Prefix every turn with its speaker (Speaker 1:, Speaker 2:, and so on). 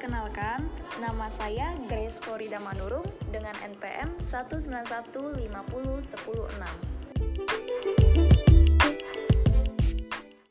Speaker 1: Perkenalkan, nama saya Grace Florida Manurung dengan NPM 191501006.